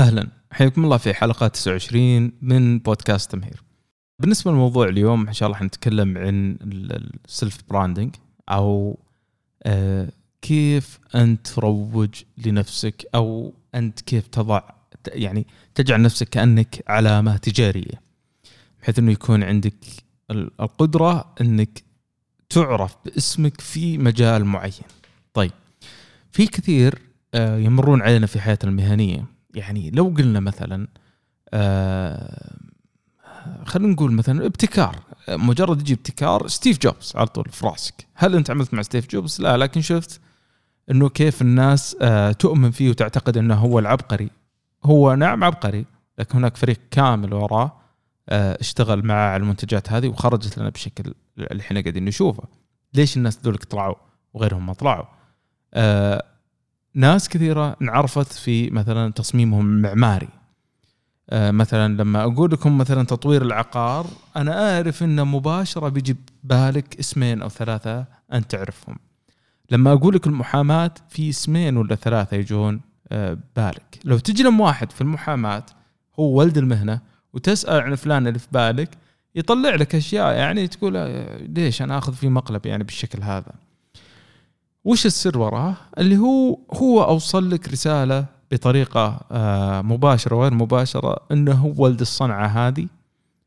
أهلا حياكم الله في حلقة 29 من بودكاست تمهير. بالنسبة للموضوع اليوم إن شاء الله حنتكلم عن ال self branding أو آه كيف أنت تروج لنفسك أو أنت كيف تضع يعني تجعل نفسك كأنك علامة تجارية بحيث إنه يكون عندك القدرة إنك تعرف باسمك في مجال معين. طيب في كثير آه، يمرون علينا في حياتنا المهنية يعني لو قلنا مثلا آه خلينا نقول مثلا ابتكار مجرد يجي ابتكار ستيف جوبز على طول في راسك. هل أنت عملت مع ستيف جوبز؟ لا لكن شفت إنه كيف الناس آه تؤمن فيه وتعتقد إنه هو العبقري. هو نعم عبقري لكن هناك فريق كامل وراه آه اشتغل معه على المنتجات هذه وخرجت لنا بشكل اللي إحنا قاعدين نشوفه. ليش الناس ذولك طلعوا وغيرهم ما طلعوا؟ ناس كثيرة انعرفت في مثلا تصميمهم المعماري آه مثلا لما أقول لكم مثلا تطوير العقار أنا أعرف انه مباشرة بيجي بالك اسمين أو ثلاثة أنت تعرفهم. لما أقول لك المحاماة في اسمين ولا ثلاثة يجون آه بالك لو تجي لم واحد في المحاماة هو ولد المهنة وتسأل عن فلان اللي في بالك يطلع لك أشياء يعني تقول آه، ليش أنا آخذ في مقلب يعني بالشكل هذا؟ وش السر وراه؟ اللي هو هو أوصل لك رسالة بطريقة آه، مباشرة وغير مباشرة إنه هو ولد الصنعة هذه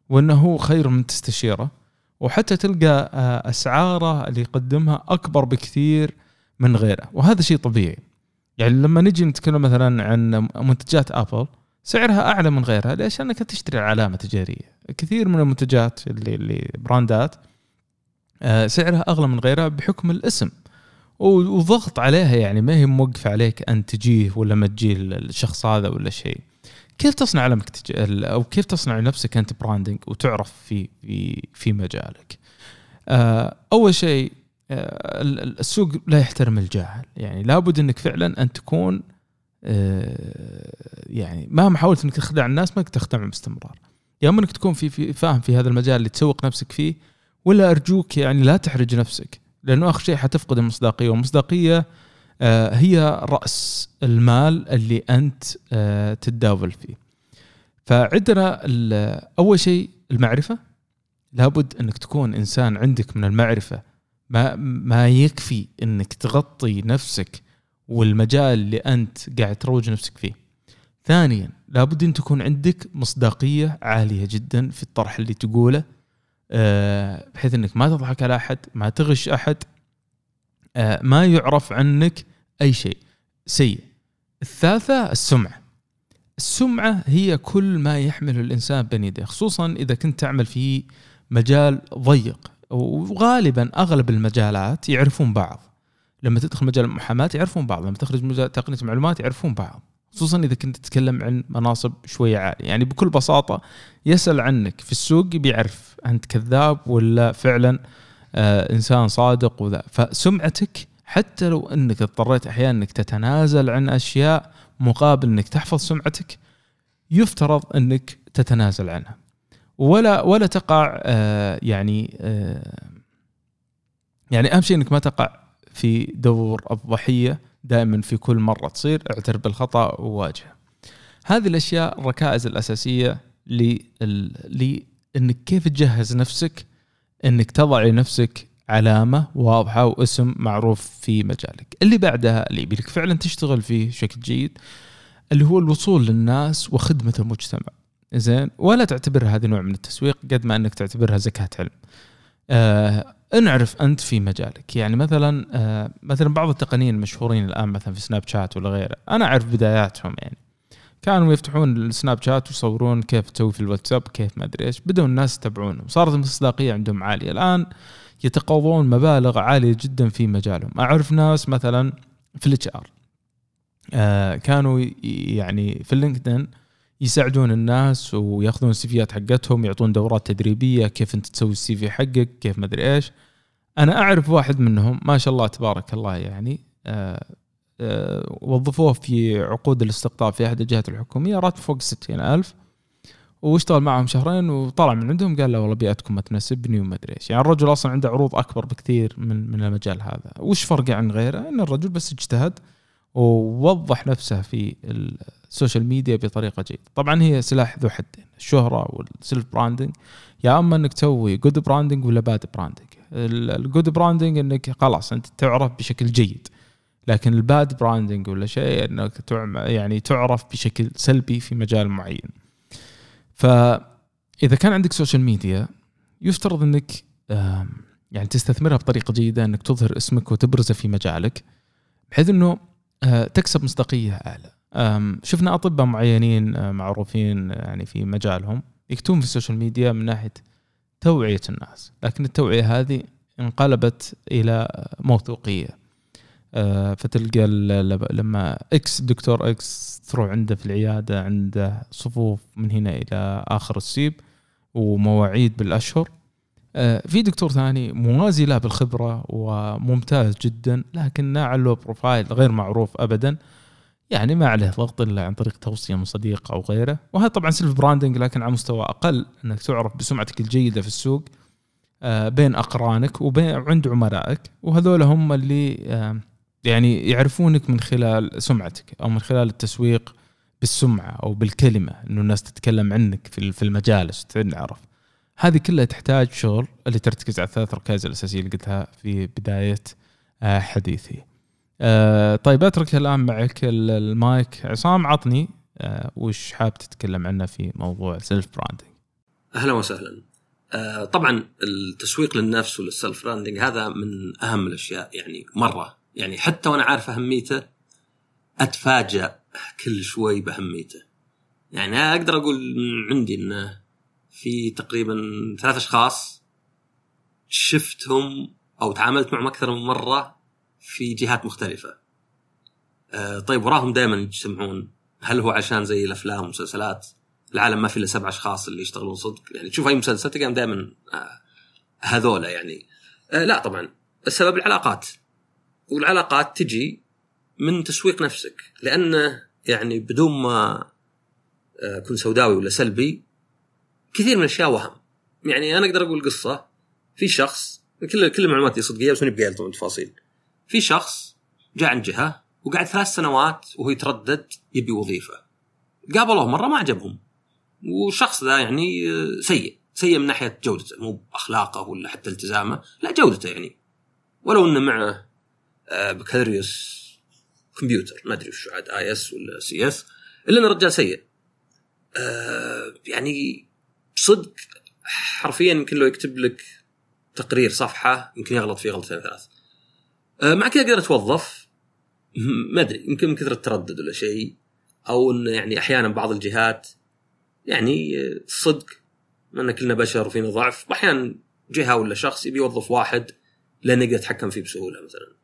وإنه هو خير من تستشيره. وحتى تلقى آه، أسعاره اللي يقدمها أكبر بكثير من غيره. وهذا شيء طبيعي. يعني لما نجي نتكلم مثلا عن منتجات آبل سعرها أعلى من غيرها ليش؟ انك تشتري علامة تجارية. كثير من المنتجات اللي اللي براندات آه، سعرها أغلى من غيرها بحكم الاسم. وضغط عليها يعني ما هي موقفه عليك أن تجيه ولا ما تجيه الشخص هذا ولا شيء. كيف تصنع علمك أو كيف تصنع لنفسك أنت branding وتعرف في في في مجالك؟ آه، أول شيء آه، السوق لا يحترم الجاهل. يعني لابد إنك فعلا أن تكون آه، يعني مهما حاولت إنك تخدع الناس ما تخدعهم باستمرار. يا إما إنك تكون في, في فاهم في هذا المجال اللي تسوق نفسك فيه ولا أرجوك يعني لا تحرج نفسك. لأنه آخر شيء حتفقد المصداقية والمصداقية آه، هي رأس المال اللي أنت آه، تتداول فيه. فعندنا أول شيء المعرفة لابد أنك تكون إنسان عندك من المعرفة ما ما يكفي أنك تغطي نفسك والمجال اللي أنت قاعد تروج نفسك فيه. ثانيا لابد أن تكون عندك مصداقية عالية جدا في الطرح اللي تقوله بحيث إنك ما تضحك على أحد ما تغش أحد آه، ما يعرف عنك أي شيء. سيء. الثالثة السمعة. السمعة هي كل ما يحمله الإنسان بين يديه خصوصا إذا كنت تعمل في مجال ضيق. وغالبا أغلب المجالات يعرفون بعض. لما تدخل مجال المحاماة يعرفون بعض لما تخرج مجال تقنية المعلومات يعرفون بعض. خصوصا إذا كنت تتكلم عن مناصب شوية عالية. يعني بكل بساطة يسأل عنك في السوق بيعرف أنت كذاب ولا فعلا آه إنسان صادق وذا فسمعتك حتى لو إنك اضطريت أحيانا إنك تتنازل عن أشياء مقابل إنك تحفظ سمعتك يفترض إنك تتنازل عنها ولا ولا تقع آه يعني آه يعني أهم شيء إنك ما تقع في دور الضحية دائما في كل مرة تصير اعترف بالخطأ وواجهه. هذه الأشياء الركائز الأساسية لانك كيف تجهز نفسك إنك تضع لنفسك علامة واضحة واسم معروف في مجالك. اللي بعدها اللي يبيلك فعلا تشتغل فيه بشكل جيد اللي هو الوصول للناس وخدمة المجتمع. زين ولا تعتبرها هذه نوع من التسويق قد ما إنك تعتبرها زكاة علم. آه انعرف أنت في مجالك يعني مثلا آه مثلا بعض التقنيين المشهورين الآن مثلا في سناب شات ولا غيره أنا أعرف بداياتهم يعني كانوا يفتحون السناب شات ويصورون كيف تسوي في الواتساب كيف ما أدري إيش. بدأوا الناس يتابعونهم. صارت المصداقية عندهم عالية. الآن يتقاضون مبالغ عالية جدا في مجالهم. أعرف ناس مثلا في ال HR آه كانوا يعني في اللينكدين يساعدون الناس ويأخذون السيفيات حقتهم يعطون دورات تدريبية كيف أنت تسوي ال CV حقك كيف ما أدري إيش. أنا أعرف واحد منهم ما شاء الله تبارك الله يعني آه، وظفوه في عقود الاستقطاب في أحد الجهات الحكومية راتب فوق الستين ألف. واشتغل معهم شهرين وطلع من عندهم قال لا والله بيئتكم ما تناسبني وما أدري إيش. يعني الرجل أصلا عنده عروض أكبر بكثير من من المجال هذا. وش فرقه عن غيره؟ إن الرجل بس اجتهد ووضح نفسه في السوشيال ميديا بطريقة جيدة. طبعا هي سلاح ذو حدين الشهرة وال self branding يا أما إنك تسوي good branding ولا bad branding ال good branding إنك خلاص أنت تعرف بشكل جيد. لكن ال bad branding ولا شيء إنك يعني تعرف بشكل سلبي في مجال معين. فإذا كان عندك social media يفترض إنك يعني تستثمرها بطريقة جيدة إنك تظهر اسمك وتبرزه في مجالك بحيث إنه آه، تكسب مصداقية أعلى. شفنا أطباء معينين آه، معروفين يعني في مجالهم يكتبون في ال social media من ناحية توعية الناس. لكن التوعية هذه انقلبت إلى موثوقية. آه، فتلقى لما X دكتور X تروح عنده في العيادة عنده صفوف من هنا إلى آخر السيب ومواعيد بالأشهر. آه، في دكتور ثاني موازي له بالخبرة وممتاز جدا لكن له profile غير معروف ابدا. يعني ما عليه ضغط إلا عن طريق توصية من صديق أو غيره. وهذا طبعا self branding لكن على مستوى أقل إنك تعرف بسمعتك الجيدة في السوق آه، بين أقرانك وبين عند عملائك. وهذول هم اللي آه، يعني يعرفونك من خلال سمعتك أو من خلال التسويق بالسمعة أو بالكلمة إنه الناس تتكلم عنك في المجالس تنعرف هذه كلها تحتاج شغل اللي ترتكز على الثلاث ركائز الأساسية اللي قلتها في بداية آه، حديثي. آه، طيب أترك الآن معك المايك عصام عطني آه، وش حاب تتكلم عنه في موضوع self branding. أهلا وسهلا. طبعا التسويق للنفس ولل self branding هذا من أهم الأشياء يعني مرة يعني حتى وأنا عارف أهميته أتفاجأ كل شوي بأهميته. يعني أقدر أقول عندي إنه في تقريبا ثلاث أشخاص شفتهم أو تعاملت معهم أكثر من مرة في جهات مختلفة. أه طيب وراهم دائما يجتمعون. هل هو عشان زي الأفلام والمسلسلات؟ العالم ما في إلا سبع أشخاص اللي يشتغلون صدق. يعني تشوف أي مسلسل تلقاهم دائما آه هذولا يعني. آه لا طبعا. السبب العلاقات. والعلاقات تجي من تسويق نفسك لأنه يعني بدون ما أكون سوداوي ولا سلبي كثير من الأشياء وهم. يعني أنا أقدر أقول قصة في شخص كل كل معلوماتي صدقية بس ماني بقايل تفاصيل في شخص جاء عند جهة وقعد ثلاث سنوات وهو يتردد يبي وظيفة. قابلوه مرة ما عجبهم. والشخص ذا يعني سيء. سيء من ناحية جودته مو بأخلاقه ولا حتى التزامه لا جودته يعني. ولو إنه معه آه، بكالوريوس كمبيوتر ما أدري وش عاد آي إس ولا سي إس إلا انه رجال سيء. آه، يعني صدق حرفيا يمكن لو يكتب لك تقرير صفحة يمكن يغلط فيه غلطتين ثلاث. أه، مع كذا قدر أتوظف. ما أدري يمكن من كثر التردد ولا شيء أو إنه يعني أحيانا بعض الجهات يعني صدق ان كلنا بشر وفينا ضعف واحيانا جهة ولا شخص يبي يوظف واحد لأنه يقدر يتحكم فيه بسهولة مثلا.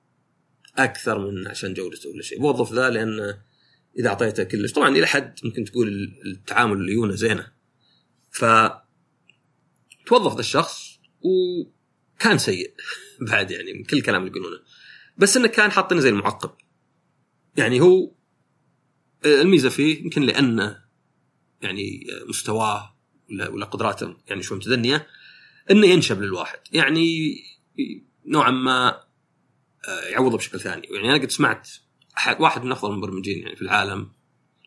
أكثر من عشان جودته ولا شيء بوظف ذا لأنه إذا أعطيته كلش. طبعا إلى حد ممكن تقول التعامل الليونه زينة. ف توظف ذا الشخص وكان سيء بعد يعني من كل الكلام اللي يقولونه. بس إنه كان حاطينه زي المعقب. يعني هو الميزة فيه يمكن لأنه يعني مستواه ولا ولا قدراته يعني شوي متدنية إنه ينشب للواحد. يعني نوعا ما يعوضه بشكل ثاني. يعني أنا قد سمعت احد واحد من أفضل المبرمجين يعني في العالم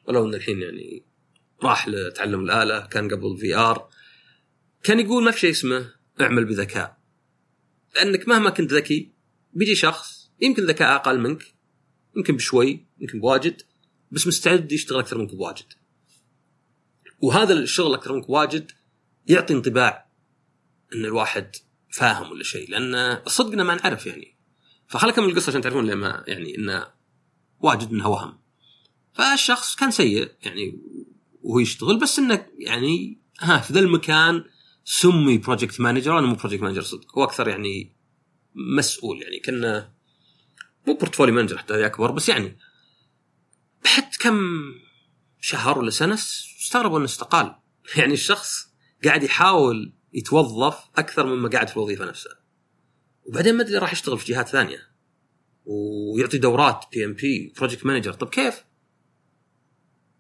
ولو إن الحين يعني راح لتعلم الآلة كان قبل في ار كان يقول ما في شيء اسمه اعمل بذكاء. لأنك مهما كنت ذكي بيجي شخص يمكن ذكاء أقل منك يمكن بشوي يمكن بواجد بس مستعد يشتغل أكثر منك بواجد. وهذا الشغل أكثر منك بواجد يعطي انطباع إن الواحد فاهم ولا شيء لأن صدقنا ما نعرف يعني. فخل اكمل القصة عشان تعرفون لما يعني انه واجد إنها وهم. فالشخص كان سيء يعني وهو يشتغل بس إنه يعني ها في ذا المكان سمي project manager أنا مو project manager صدق هو أكثر يعني مسؤول يعني كنا مو portfolio manager حتى أكبر بس يعني بعد كم شهر ولا سنة استغربوا إنه استقال. يعني الشخص قاعد يحاول يتوظف أكثر مما قاعد في الوظيفة نفسها. وبعدين ما أدري راح يشتغل في جهات ثانية. ويعطي دورات PMP project manager طب كيف؟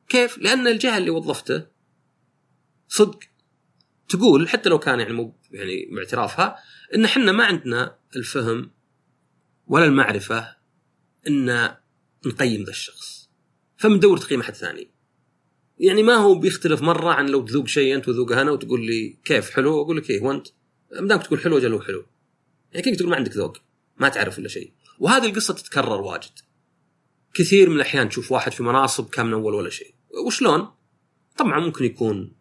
كيف؟ لأن الجهة اللي وظفته صدق تقول حتى لو كان يعني مو يعني باعترافها إن إحنا ما عندنا الفهم ولا المعرفة إن نقيم ذا الشخص. فمندور تقييم أحد ثاني. يعني ما هو بيختلف مرة عن لو تذوق شيء أنت وذوقه أنا وتقول لي كيف حلو أقول لك إيه وأنت. ما دامك تقول حلو أجل حلو يعني كيف تقول ما عندك ذوق؟ ما تعرف ولا شيء. وهذه القصة تتكرر واجد. كثير من الأحيان تشوف واحد في مناصب كان من أول ولا شيء. وشلون؟ طبعا ممكن يكون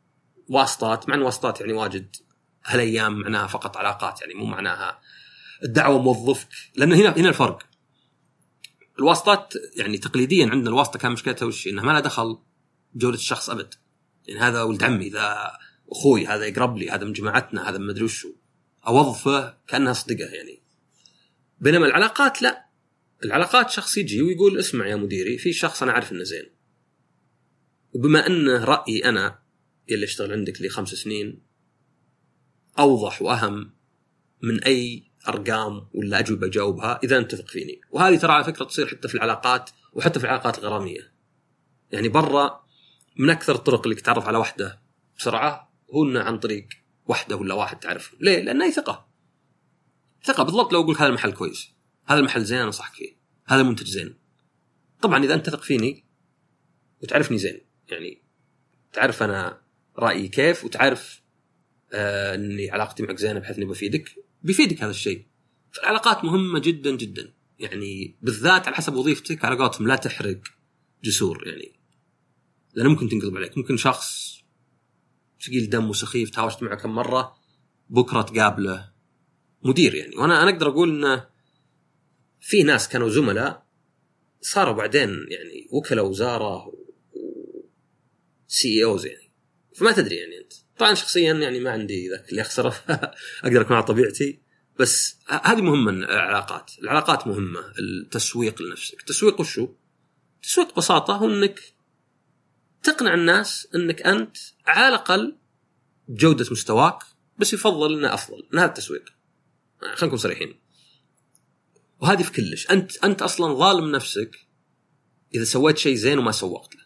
واسطات مع إن واسطات يعني واجد هالأيام معناها فقط علاقات يعني مو معناها الدعوة موظفك لأن هنا هنا الفرق. الواسطات يعني تقليديا عندنا الواسطة كان مشكلتها وش؟ انها ما لها دخل بجوده الشخص أبد. يعني هذا ولد عمي ذا أخوي هذا يقرب لي هذا من جماعتنا هذا ما ادري وشو. أوظفه كأنها صدقة يعني. بينما العلاقات لا. العلاقات شخص يجي ويقول اسمع يا مديري في شخص أنا عارف إنه زين. وبما انه رأيي أنا اللي اشتغل عندك لي خمس سنين أوضح وأهم من أي أرقام ولا أجوبة أجاوبها إذا أنت تثق فيني. وهذه ترى على فكرة تصير حتى في العلاقات وحتى في العلاقات الغرامية. يعني برا من أكثر الطرق اللي تتعرف على واحدة بسرعة هو إنه عن طريق واحدة ولا واحد تعرفه. ليه؟ لأنه هي ثقة. ثقة بالضبط لو أقول هذا المحل كويس. هذا المحل زين انصحك فيه هذا المنتج زين. طبعا إذا أنت تثق فيني وتعرفني زين. يعني تعرف أنا رأيي كيف وتعرف آه إني علاقتي معك زينة بحيث إني بفيدك. بيفيدك هذا الشيء. فالعلاقات مهمة جدا جدا. يعني بالذات على حسب وظيفتك على قولتهم لا تحرق جسور يعني. لأنه ممكن تنقلب عليك. ممكن شخص ثقيل دم وسخيف تهاوشت معه كم مرة بكرة تقابله. مدير يعني. وأنا أنا أقدر أقول إنه في ناس كانوا زملاء صاروا بعدين يعني وكلاء وزارة و سي اوز يعني. فما تدري يعني أنت. طبعا شخصيا يعني ما عندي ذاك اللي أخسره. أقدر أكون على طبيعتي. بس هذه مهمة العلاقات. العلاقات مهمة. التسويق لنفسك. التسويق وشو؟ التسويق ببساطة هو إنك تقنع الناس إنك أنت على الأقل جودة مستواك بس يفضل انه أفضل من هذا التسويق. خلينا نكون صريحين. وهذه في كلش. أنت أنت أصلا ظالم نفسك إذا سويت شيء زين وما سوقت له.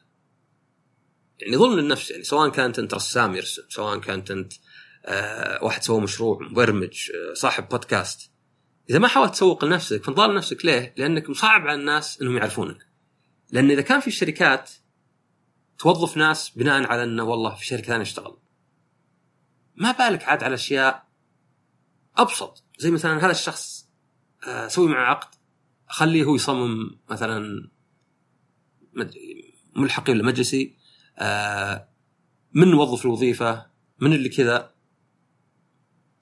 يعني ظلم للنفس يعني سواء كانت أنت رسام يرسم سواء كانت أنت آه واحد سوى مشروع مبرمج آه صاحب بودكاست. إذا ما حاولت تسوق لنفسك فانت ظالم نفسك ليه؟ لأنك مصعب على الناس إنهم يعرفونك. لأن إذا كان في شركات توظف ناس بناء على إنه والله في شركة ثانية اشتغل. ما بالك عاد على أشياء أبسط. زي مثلا هذا الشخص آه، أسوي معه عقد أخليه هو يصمم مثلا ملحقي ولا مجلسي آه، من نوظف الوظيفة من اللي كذا.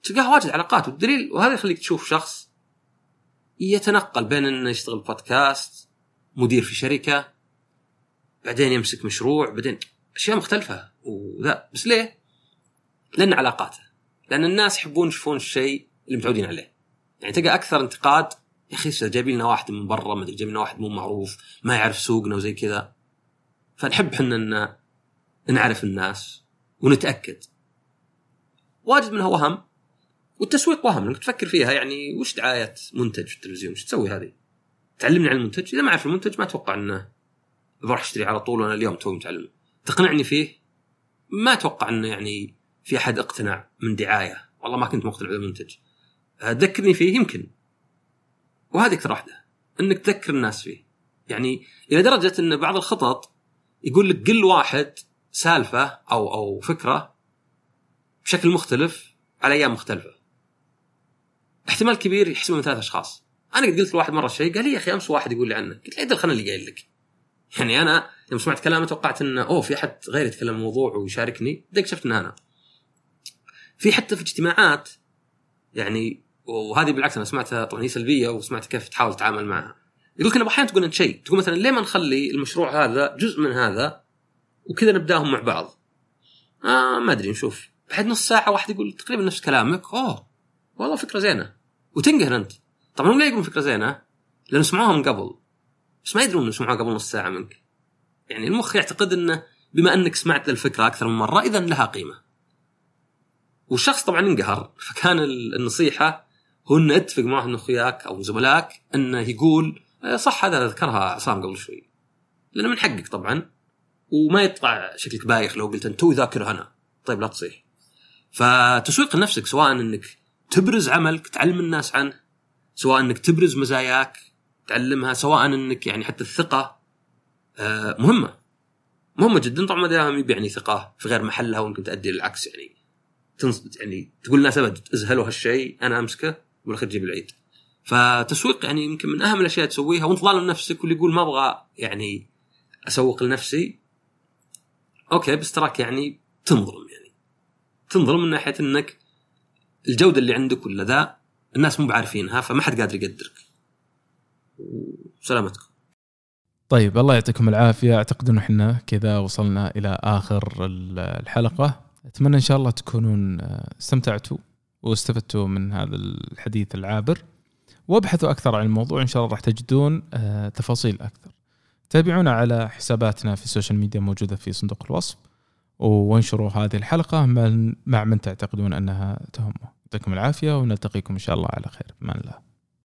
تلقاه واجد علاقات والدليل وهذا يخليك تشوف شخص يتنقل بين إنه يشتغل بودكاست مدير في شركة بعدين يمسك مشروع بعدين أشياء مختلفة. وذا. بس ليه؟ لأن علاقاته. لأن الناس يحبون يشوفون الشيء اللي متعودين عليه. يعني تلقى أكثر انتقاد يا أخي جايبين لنا واحد من برا ما أدري جايبين لنا واحد مو معروف ما يعرف سوقنا وزي كذا. فنحب إحنا إن نعرف الناس ونتأكد. واجد منها وهم والتسويق وهم. إنك تفكر فيها يعني وش دعاية منتج في التلفزيون؟ وش تسوي هذه؟ تعلمني عن المنتج. إذا ما أعرف المنتج ما أتوقع إنه بروح أشتري على طول وأنا اليوم توي متعلم. تقنعني فيه؟ ما أتوقع إنه يعني في أحد اقتنع من دعاية. والله ما كنت مقتنع بالمنتج. ذكرني فيه؟ يمكن. وهذه أكثر واحدة إنك تذكر الناس فيه. يعني إلى درجة إن بعض الخطط يقول لك قل واحد سالفة أو أو فكرة بشكل مختلف على أيام مختلفة. احتمال كبير يحسبه من ثلاث أشخاص. أنا قلت لواحد مرة شيء قال لي يا أخي أمس واحد يقول لي عنه. قلت له خلنا اللي قايل لك؟ يعني أنا يوم سمعت كلامه توقعت إنه أوه في أحد غير يتكلم الموضوع ويشاركني. بعدين اكتشفت إنه أنا. في حتى في اجتماعات يعني وهذه بالعكس أنا سمعتها طبعا هي سلبية وسمعت كيف تحاول تتعامل معها. يقول لك أحيانا تقول إنت شيء. تقول مثلا ليه ما نخلي المشروع هذا جزء من هذا وكذا نبدأهم مع بعض؟ آه ما أدري نشوف. بعد نص ساعة واحد يقول تقريبا نفس كلامك. أوه والله فكرة زينة. وتنقهر أنت. طبعا هم ليه يقولون فكرة زينة؟ لأنه سمعوها من قبل. بس ما يدرون إنه سمعوها قبل نص ساعة منك. يعني المخ يعتقد إنه بما إنك سمعت الفكرة أكثر من مرة إذا لها قيمة. والشخص طبعا انقهر. فكان النصيحة هو إنه اتفق مع واحد من أخوياك أو زملائك إنه يقول إيه، صح هذا ذكرها عصام قبل شوي. لأنه من حقك طبعا وما يطلع شكلك بايخ لو قلت انت تو ذاكر أنا طيب لا تصيح. فتسويق لنفسك سواء إنك تبرز عملك تعلم الناس عنه سواء إنك تبرز مزاياك تعلمها سواء إنك يعني حتى الثقة آه، مهمة. مهمة جدا. طبعا ما دام يعني ثقة في غير محلها ويمكن تؤدي للعكس يعني. تنصت يعني تقول الناس أبد ازهلوا هالشيء أنا أمسكه والاخير تجيب العيد. فتسويق يعني يمكن من أهم الأشياء تسويها. وانت ظالم نفسك واللي يقول ما أبغى يعني أسوق لنفسي. okay بس تراك يعني تنظلم يعني. تنظلم من ناحية إنك الجودة اللي عندك ولا ذا الناس مو بعارفينها فما حد قادر يقدرك. وسلامتكم. طيب الله يعطيكم العافية. أعتقد إنه إحنا كذا وصلنا إلى آخر الحلقة. أتمنى إن شاء الله تكونون استمتعتوا واستفدتوا من هذا الحديث العابر. وابحثوا أكثر عن الموضوع إن شاء الله راح تجدون آه، تفاصيل أكثر. تابعونا على حساباتنا في السوشيال ميديا موجودة في صندوق الوصف وانشروا هذه الحلقة مع من تعتقدون أنها تهمه. يعطيكم العافية ونلتقيكم إن شاء الله على خير. بامان الله.